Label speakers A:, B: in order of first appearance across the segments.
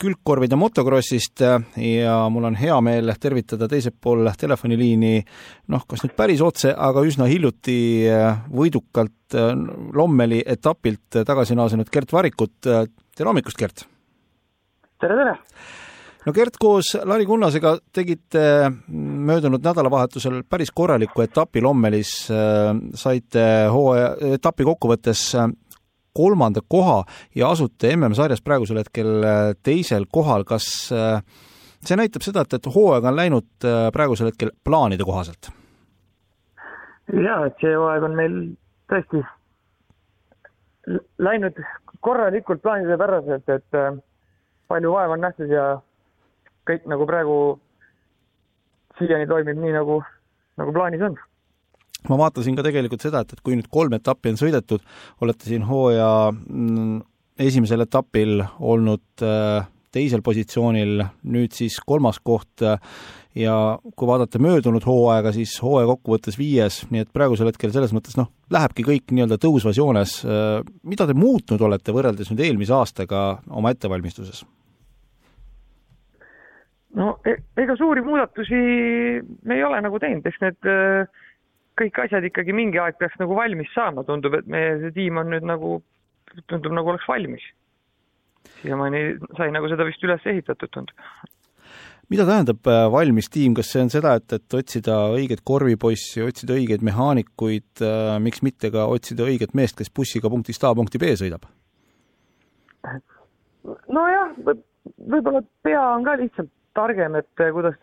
A: külgkorvide motokrossist ja mul on hea meel tervitada teisel pool telefoniliini noh, kas nüüd päris otse, aga üsna hiljuti võidukalt Lommeli etapilt tagasi naasenud Gert Varikut. tere hommikust, Gert!
B: tere, tere!
A: no Gert, koos Lari Kunnasega tegite möödunud nädalavahetusel päris korraliku etapi Lommelis, saite hooaja, etapi kokkuvõttes kolmanda koha ja asute MM-sarjas praegusel hetkel teisel kohal, kas see näitab seda, et, et hooaeg on läinud praegusel hetkel plaanide kohaselt?
B: jaa, et see hooaeg on meil tõesti läinud korralikult plaanide päraselt, et palju vaeva on nähtud ja kõik nagu praegu siiani toimib nii, nagu, nagu plaanis on.
A: Ma vaatasin ka tegelikult seda, et, et kui nüüd kolm etappi on sõidetud, olete siin hooaja mm, esimesel etapil olnud äh, teisel positsioonil, nüüd siis kolmas koht äh, ja kui vaadata möödunud hooaega, siis hooaja kokkuvõttes viies, nii et praegusel hetkel selles mõttes noh, lähebki kõik nii-öelda tõusvas joones. Äh, mida te muutnud olete võrreldes nüüd eelmise aastaga oma ettevalmistuses?
B: no e-, ega suuri muudatusi me ei ole nagu teinud, eks need äh, kõik asjad ikkagi mingi aeg peaks nagu valmis saama, tundub, et meie see tiim on nüüd nagu, tundub nagu oleks valmis. siiamaani sai nagu seda vist üles ehitatud, tundub.
A: mida tähendab äh, valmis tiim, kas see on seda, et, et otsida õiget korvipoissi, otsida õigeid mehaanikuid, äh, miks mitte ka otsida õiget meest, kes bussiga punktist A punkti B sõidab?
B: nojah, võib-olla pea on ka lihtsalt targem, et eh, kuidas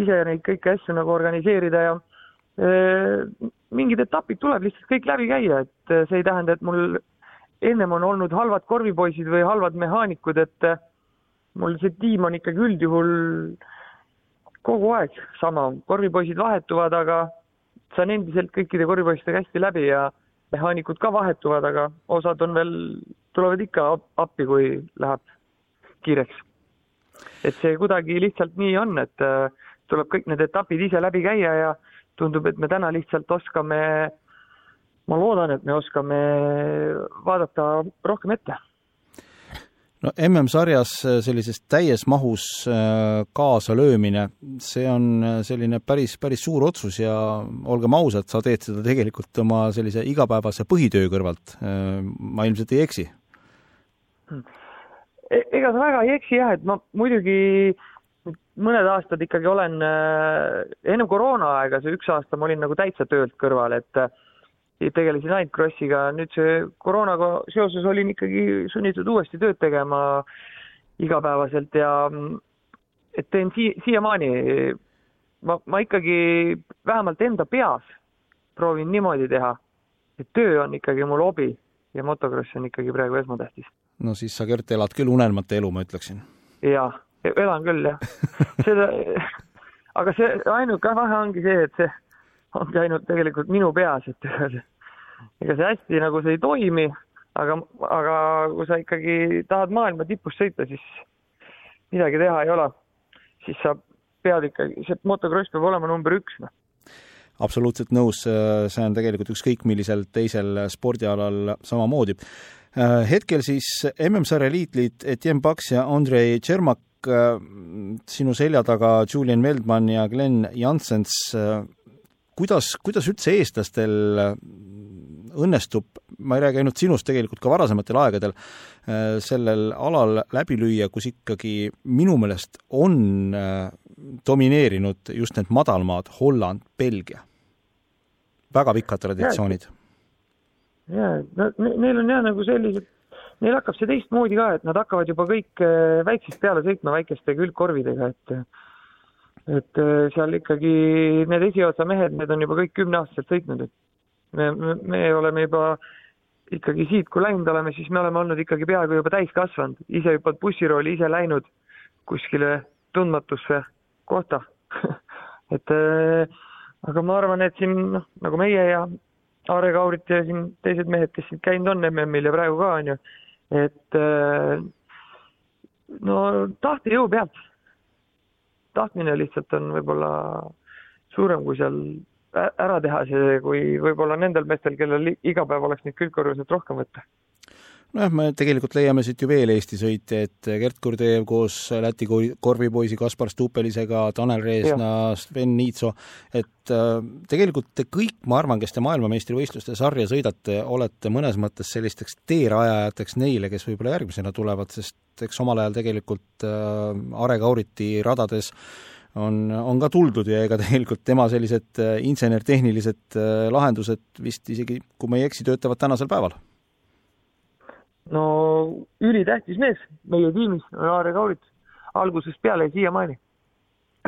B: ise neid kõiki asju nagu organiseerida ja mingid etapid tuleb lihtsalt kõik läbi käia, et see ei tähenda, et mul ennem on olnud halvad korvipoisid või halvad mehaanikud, et mul see tiim on ikkagi üldjuhul kogu aeg sama, korvipoisid vahetuvad, aga saan endiselt kõikide korvipoistega hästi läbi ja mehaanikud ka vahetuvad, aga osad on veel, tulevad ikka appi, kui läheb kiireks. Et see kuidagi lihtsalt nii on, et äh, tuleb kõik need etapid ise läbi käia ja tundub, et me täna lihtsalt oskame, ma loodan, et me oskame vaadata rohkem ette.
A: No MM-sarjas sellises täies mahus äh, kaasalöömine, see on selline päris, päris suur otsus ja olgem ausad, sa teed seda tegelikult oma sellise igapäevase põhitöö kõrvalt. Äh, ma ilmselt ei eksi.
B: Hmm. E-, ega sa väga ei eksi jah, et ma muidugi mõned aastad ikkagi olen äh,, ennem koroonaaega, see üks aasta ma olin nagu täitsa töölt kõrval, et äh, tegelesin ainult krossiga, nüüd see koroonaga seoses olin ikkagi sunnitud uuesti tööd tegema igapäevaselt ja et teen sii-, siiamaani, ma, ma ikkagi vähemalt enda peas proovin niimoodi teha, et töö on ikkagi mul hobi ja motokross on ikkagi praegu esmatähtis
A: no siis sa, Gert, elad küll unelmate elu, ma ütleksin.
B: jaa, elan küll, jah. seda, aga see ainuke vahe ongi see, et see ongi ainult tegelikult minu peas, et ega see hästi nagu see ei toimi, aga, aga kui sa ikkagi tahad maailma tipus sõita, siis midagi teha ei ole. siis sa pead ikkagi, see motokross peab olema number üks, noh
A: absoluutselt nõus, see on tegelikult ükskõik millisel teisel spordialal samamoodi hetkel siis MM-sarja liitliit Etienne Paks ja Andrei Tšermak, äh, sinu selja taga Julian Veldman ja Glen Janssens. Äh, kuidas, kuidas üldse eestlastel õnnestub, ma ei räägi ainult sinust, tegelikult ka varasematel aegadel, sellel alal läbi lüüa, kus ikkagi minu meelest on domineerinud just need madalmaad, Holland, Belgia. väga pikad traditsioonid
B: jaa, no neil on jah nagu sellised, neil hakkab see teistmoodi ka, et nad hakkavad juba kõik äh, väiksest peale sõitma väikeste külgkorvidega, et et äh, seal ikkagi need esiotsa mehed, need on juba kõik kümneaastaselt sõitnud, et me, me, me oleme juba ikkagi siit, kui läinud oleme, siis me oleme olnud ikkagi peaaegu juba täiskasvanud, ise hüppad bussirooli, ise läinud kuskile tundmatusse kohta. Et aga ma arvan, et siin noh, nagu meie ja Aare Kaurit ja siin teised mehed, kes siin käinud on MM-il ja praegu ka on ju, et no tahtejõu pealt. tahtmine lihtsalt on võib-olla suurem, kui seal ära teha see, kui võib-olla nendel meestel, kellel iga päev oleks neid külgkorjuseid rohkem võtta
A: nojah, me tegelikult leiame siit ju veel Eesti sõitja, et Gert Kurdejev koos Läti korvipoisi Kaspar Stupelisega, Tanel Reesna, Sven Niitso, et äh, tegelikult te kõik, ma arvan, kes te maailmameistrivõistluste sarja sõidate, olete mõnes mõttes sellisteks teerajajateks neile, kes võib-olla järgmisena tulevad, sest eks omal ajal tegelikult äh, Are Kauriti radades on, on ka tuldud ja ega tegelikult tema sellised äh, insener-tehnilised lahendused vist isegi, kui ma ei eksi, töötavad tänasel päeval
B: no ülitähtis mees meie tiimis on Aare Kaurit, algusest peale ja siiamaani.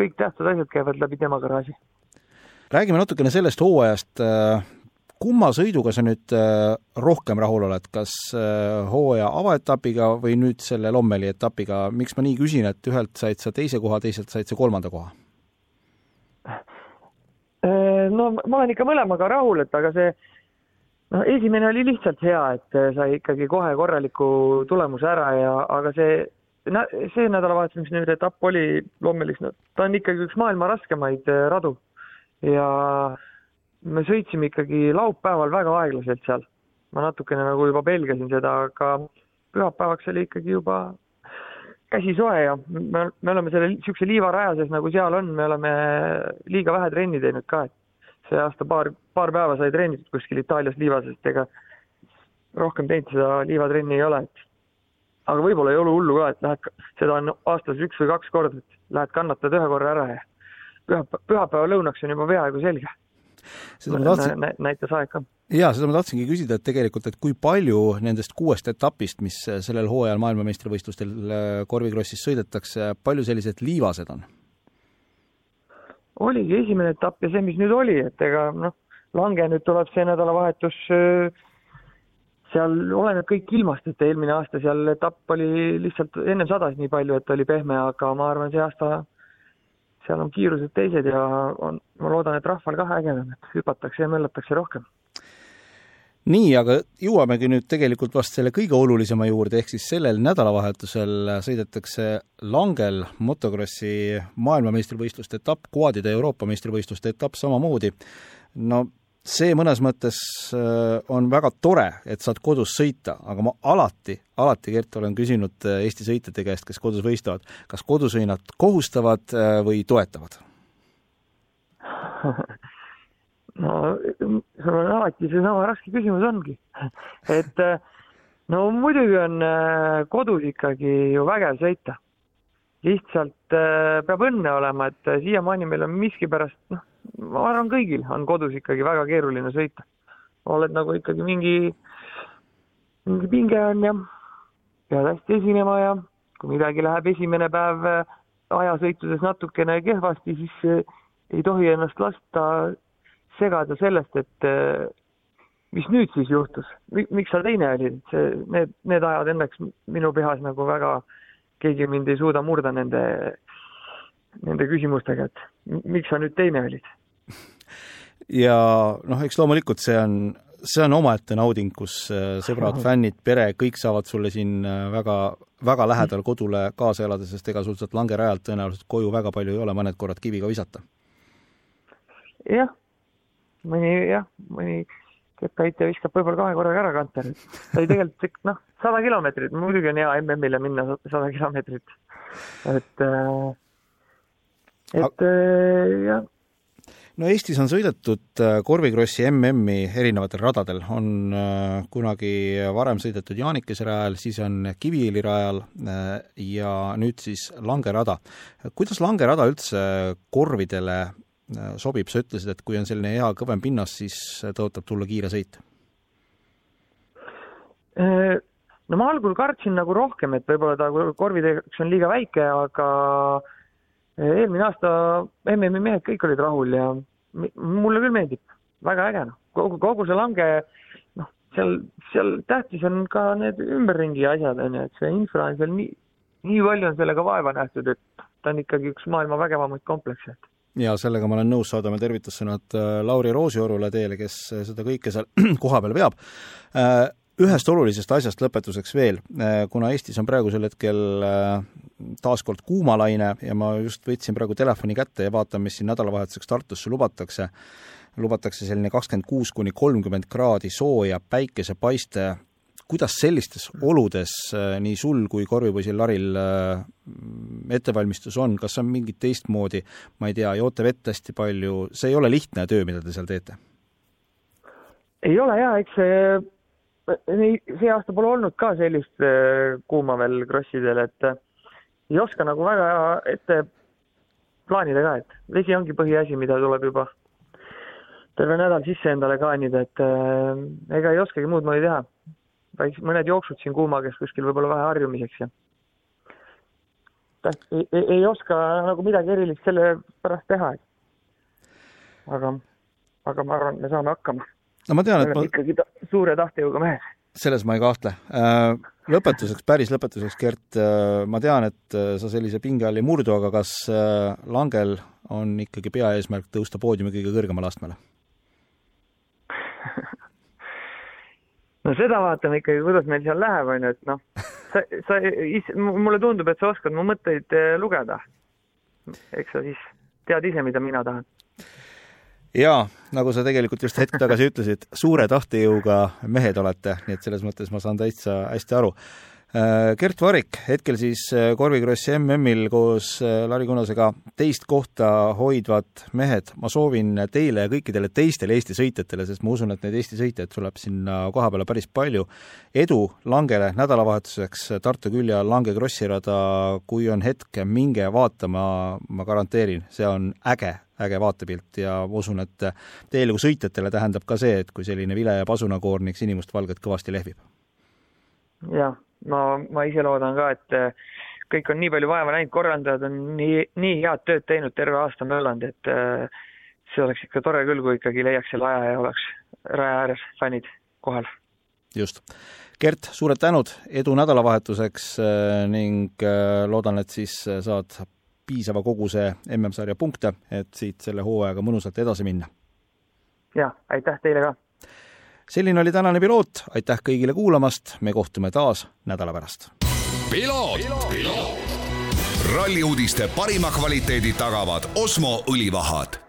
B: kõik tähtsad asjad käivad läbi tema garaaži.
A: räägime natukene sellest hooajast, kumma sõiduga sa nüüd äh, rohkem rahul oled, kas äh, hooaja avaetapiga või nüüd selle Lommeli etapiga, miks ma nii küsin, et ühelt said sa teise koha, teiselt said sa kolmanda koha?
B: Äh, no ma olen ikka mõlemaga rahul, et aga see no esimene oli lihtsalt hea, et sai ikkagi kohe korraliku tulemuse ära ja, aga see, see nädalavahetus, mis nüüd etapp oli Lommelis, no ta on ikkagi üks maailma raskemaid äh, radu. ja me sõitsime ikkagi laupäeval väga aeglaselt seal. ma natukene nagu juba pelgasin seda, aga pühapäevaks oli ikkagi juba käsi soe ja me, me oleme selle niisuguse liivaraja sees, nagu seal on, me oleme liiga vähe trenni teinud ka, et see aasta paar, paar päeva sai treenitud kuskil Itaalias liivas, et ega rohkem teinud seda liivatrenni ei ole, et aga võib-olla ei ole hullu ka, et lähed, seda on aastas üks või kaks korda, et lähed kannatad ühe korra ära ja pühapäeva, pühapäeva lõunaks on juba peaaegu selge.
A: seda ma tahtsin
B: Nä, näitas aeg ka.
A: jaa, seda ma tahtsingi küsida, et tegelikult, et kui palju nendest kuuest etapist, mis sellel hooajal maailmameistrivõistlustel äh, korvikrossis sõidetakse, palju sellised liivased on?
B: Oligi esimene etapp ja see, mis nüüd oli, et ega noh, Lange nüüd tuleb see nädalavahetus, seal oleneb kõik ilmast, et eelmine aasta seal etapp oli lihtsalt, ennem sadas nii palju, et oli pehme, aga ma arvan, see aasta seal on kiirused teised ja on, ma loodan, et rahval ka ägedam, et hüpatakse ja möllatakse rohkem
A: nii, aga jõuamegi nüüd tegelikult vast selle kõige olulisema juurde, ehk siis sellel nädalavahetusel sõidetakse Langel motokrossi maailmameistrivõistluste etapp, kvaadide Euroopa meistrivõistluste etapp samamoodi. no see mõnes mõttes äh, on väga tore, et saad kodus sõita, aga ma alati, alati, Gert, olen küsinud äh, Eesti sõitjate käest, kes kodus võistlevad, kas kodusõinad kohustavad äh, või toetavad
B: no sul on alati seesama raske küsimus ongi, et no muidugi on äh, kodus ikkagi ju vägev sõita. lihtsalt äh, peab õnne olema, et äh, siiamaani meil on miskipärast, noh, ma arvan, kõigil on kodus ikkagi väga keeruline sõita. oled nagu ikkagi mingi, mingi pinge on ja pead hästi esinema ja kui midagi läheb esimene päev ajasõitudes natukene kehvasti, siis ei tohi ennast lasta segada sellest, et eh, mis nüüd siis juhtus, miks sa teine olid, see, need, need ajad õnneks minu pihas nagu väga, keegi mind ei suuda murda nende, nende küsimustega, et miks sa nüüd teine olid.
A: ja noh, eks loomulikult see on, see on omaette nauding, kus eh, sõbrad, fännid, pere, kõik saavad sulle siin eh, väga, väga lähedal kodule kaasa elada, sest ega sul sealt langerajalt tõenäoliselt koju väga palju ei ole, mõned korrad kiviga visata.
B: jah mõni jah, mõni kettaheitja viskab võib-olla kahe korraga ära kanter. ta oli tegelikult noh, sada kilomeetrit, muidugi on hea MM-ile minna sada kilomeetrit. et, äh, et äh, jah
A: no Eestis on sõidetud äh, korvikrossi MM-i erinevatel radadel, on kunagi varem sõidetud Jaanikese rajal, siis on Kiviõli rajal ja nüüd siis langerada. kuidas langerada üldse korvidele sobib, sa ütlesid, et kui on selline hea kõvem pinnas, siis tõotab tulla kiire sõit?
B: Äh, no ma algul kartsin nagu rohkem, et võib-olla ta korvideks on liiga väike, aga äh, eelmine aasta MM-i mehed kõik olid rahul ja mulle küll meeldib, väga äge noh, kogu, kogu see lange, noh, seal, seal tähtis on ka need ümberringi asjad, on ju, et see infra on seal nii, nii palju on sellega vaeva nähtud, et ta on ikkagi üks maailma vägevamaid komplekse, et
A: ja sellega ma olen nõus, saadame tervitussõnad Lauri Roosiorule teile, kes seda kõike seal kohapeal veab. Ühest olulisest asjast lõpetuseks veel, kuna Eestis on praegusel hetkel taaskord kuumalaine ja ma just võtsin praegu telefoni kätte ja vaatan, mis siin nädalavahetuseks Tartusse lubatakse, lubatakse selline kakskümmend kuus kuni kolmkümmend kraadi sooja päikesepaiste, kuidas sellistes oludes nii sul kui korvipoisil Laril ettevalmistus on, kas on mingit teistmoodi, ma ei tea, joote vett hästi palju, see ei ole lihtne töö, mida te seal teete?
B: ei ole jaa, eks see nii, see aasta pole olnud ka sellist äh, kuuma veel krossidel, et äh, ei oska nagu väga ette plaanida ka, et vesi ongi põhiasi, mida tuleb juba terve nädal sisse endale kaanida, et äh, ega ei oskagi muud moodi teha. Väiksed mõned jooksud siin kuumages kuskil võib-olla vähe harjumiseks ja ei, ei, ei oska nagu midagi erilist selle pärast teha. aga, aga ma arvan, et me saame hakkama
A: no ma tean, et
B: ma ikkagi ta, suure tahtejõuga mehed.
A: selles ma ei kahtle. Äh, lõpetuseks, päris lõpetuseks, Gert, äh, ma tean, et äh, sa sellise pinge all ei murdu, aga kas langel on ikkagi peaeesmärk tõusta poodiumi kõige kõrgemale astmele?
B: no seda vaatame ikkagi, kuidas meil seal läheb, on ju, et noh, sa, sa, mulle tundub, et sa oskad mu mõtteid lugeda. eks sa siis tead ise, mida mina tahan
A: jaa, nagu sa tegelikult just hetk tagasi ütlesid, suure tahtejõuga mehed olete, nii et selles mõttes ma saan täitsa hästi aru. Äh, Gert Varik, hetkel siis äh, korvikrossi MM-il koos äh, Lari Kunnasega teist kohta hoidvad mehed, ma soovin teile ja kõikidele teistele Eesti sõitjatele, sest ma usun, et neid Eesti sõitjaid tuleb sinna koha peale päris palju, edu Langele nädalavahetuseks Tartu külje all Lange krossirada, kui on hetk, minge vaatama, ma garanteerin, see on äge äge vaatepilt ja ma usun, et teile kui sõitjatele tähendab ka see, et kui selline vile ja pasunakoornik sinimustvalget kõvasti lehvib.
B: jah, no ma ise loodan ka, et eh, kõik on nii palju vaeva näinud, korraldajad on nii, nii head tööd teinud, terve aasta möllanud, et eh, see oleks ikka tore küll, kui ikkagi leiaks selle aja ja oleks raja ääres fännid kohal.
A: just. Gert, suured tänud, edu nädalavahetuseks eh, ning loodan, et siis saad piisava koguse MM-sarja punkte, et siit selle hooajaga mõnusalt edasi minna.
B: jah, aitäh teile ka!
A: Selline oli tänane piloot, aitäh kõigile kuulamast, me kohtume taas nädala pärast.
C: piloot, piloot.. ralli uudiste parima kvaliteedi tagavad Osmo õlivahad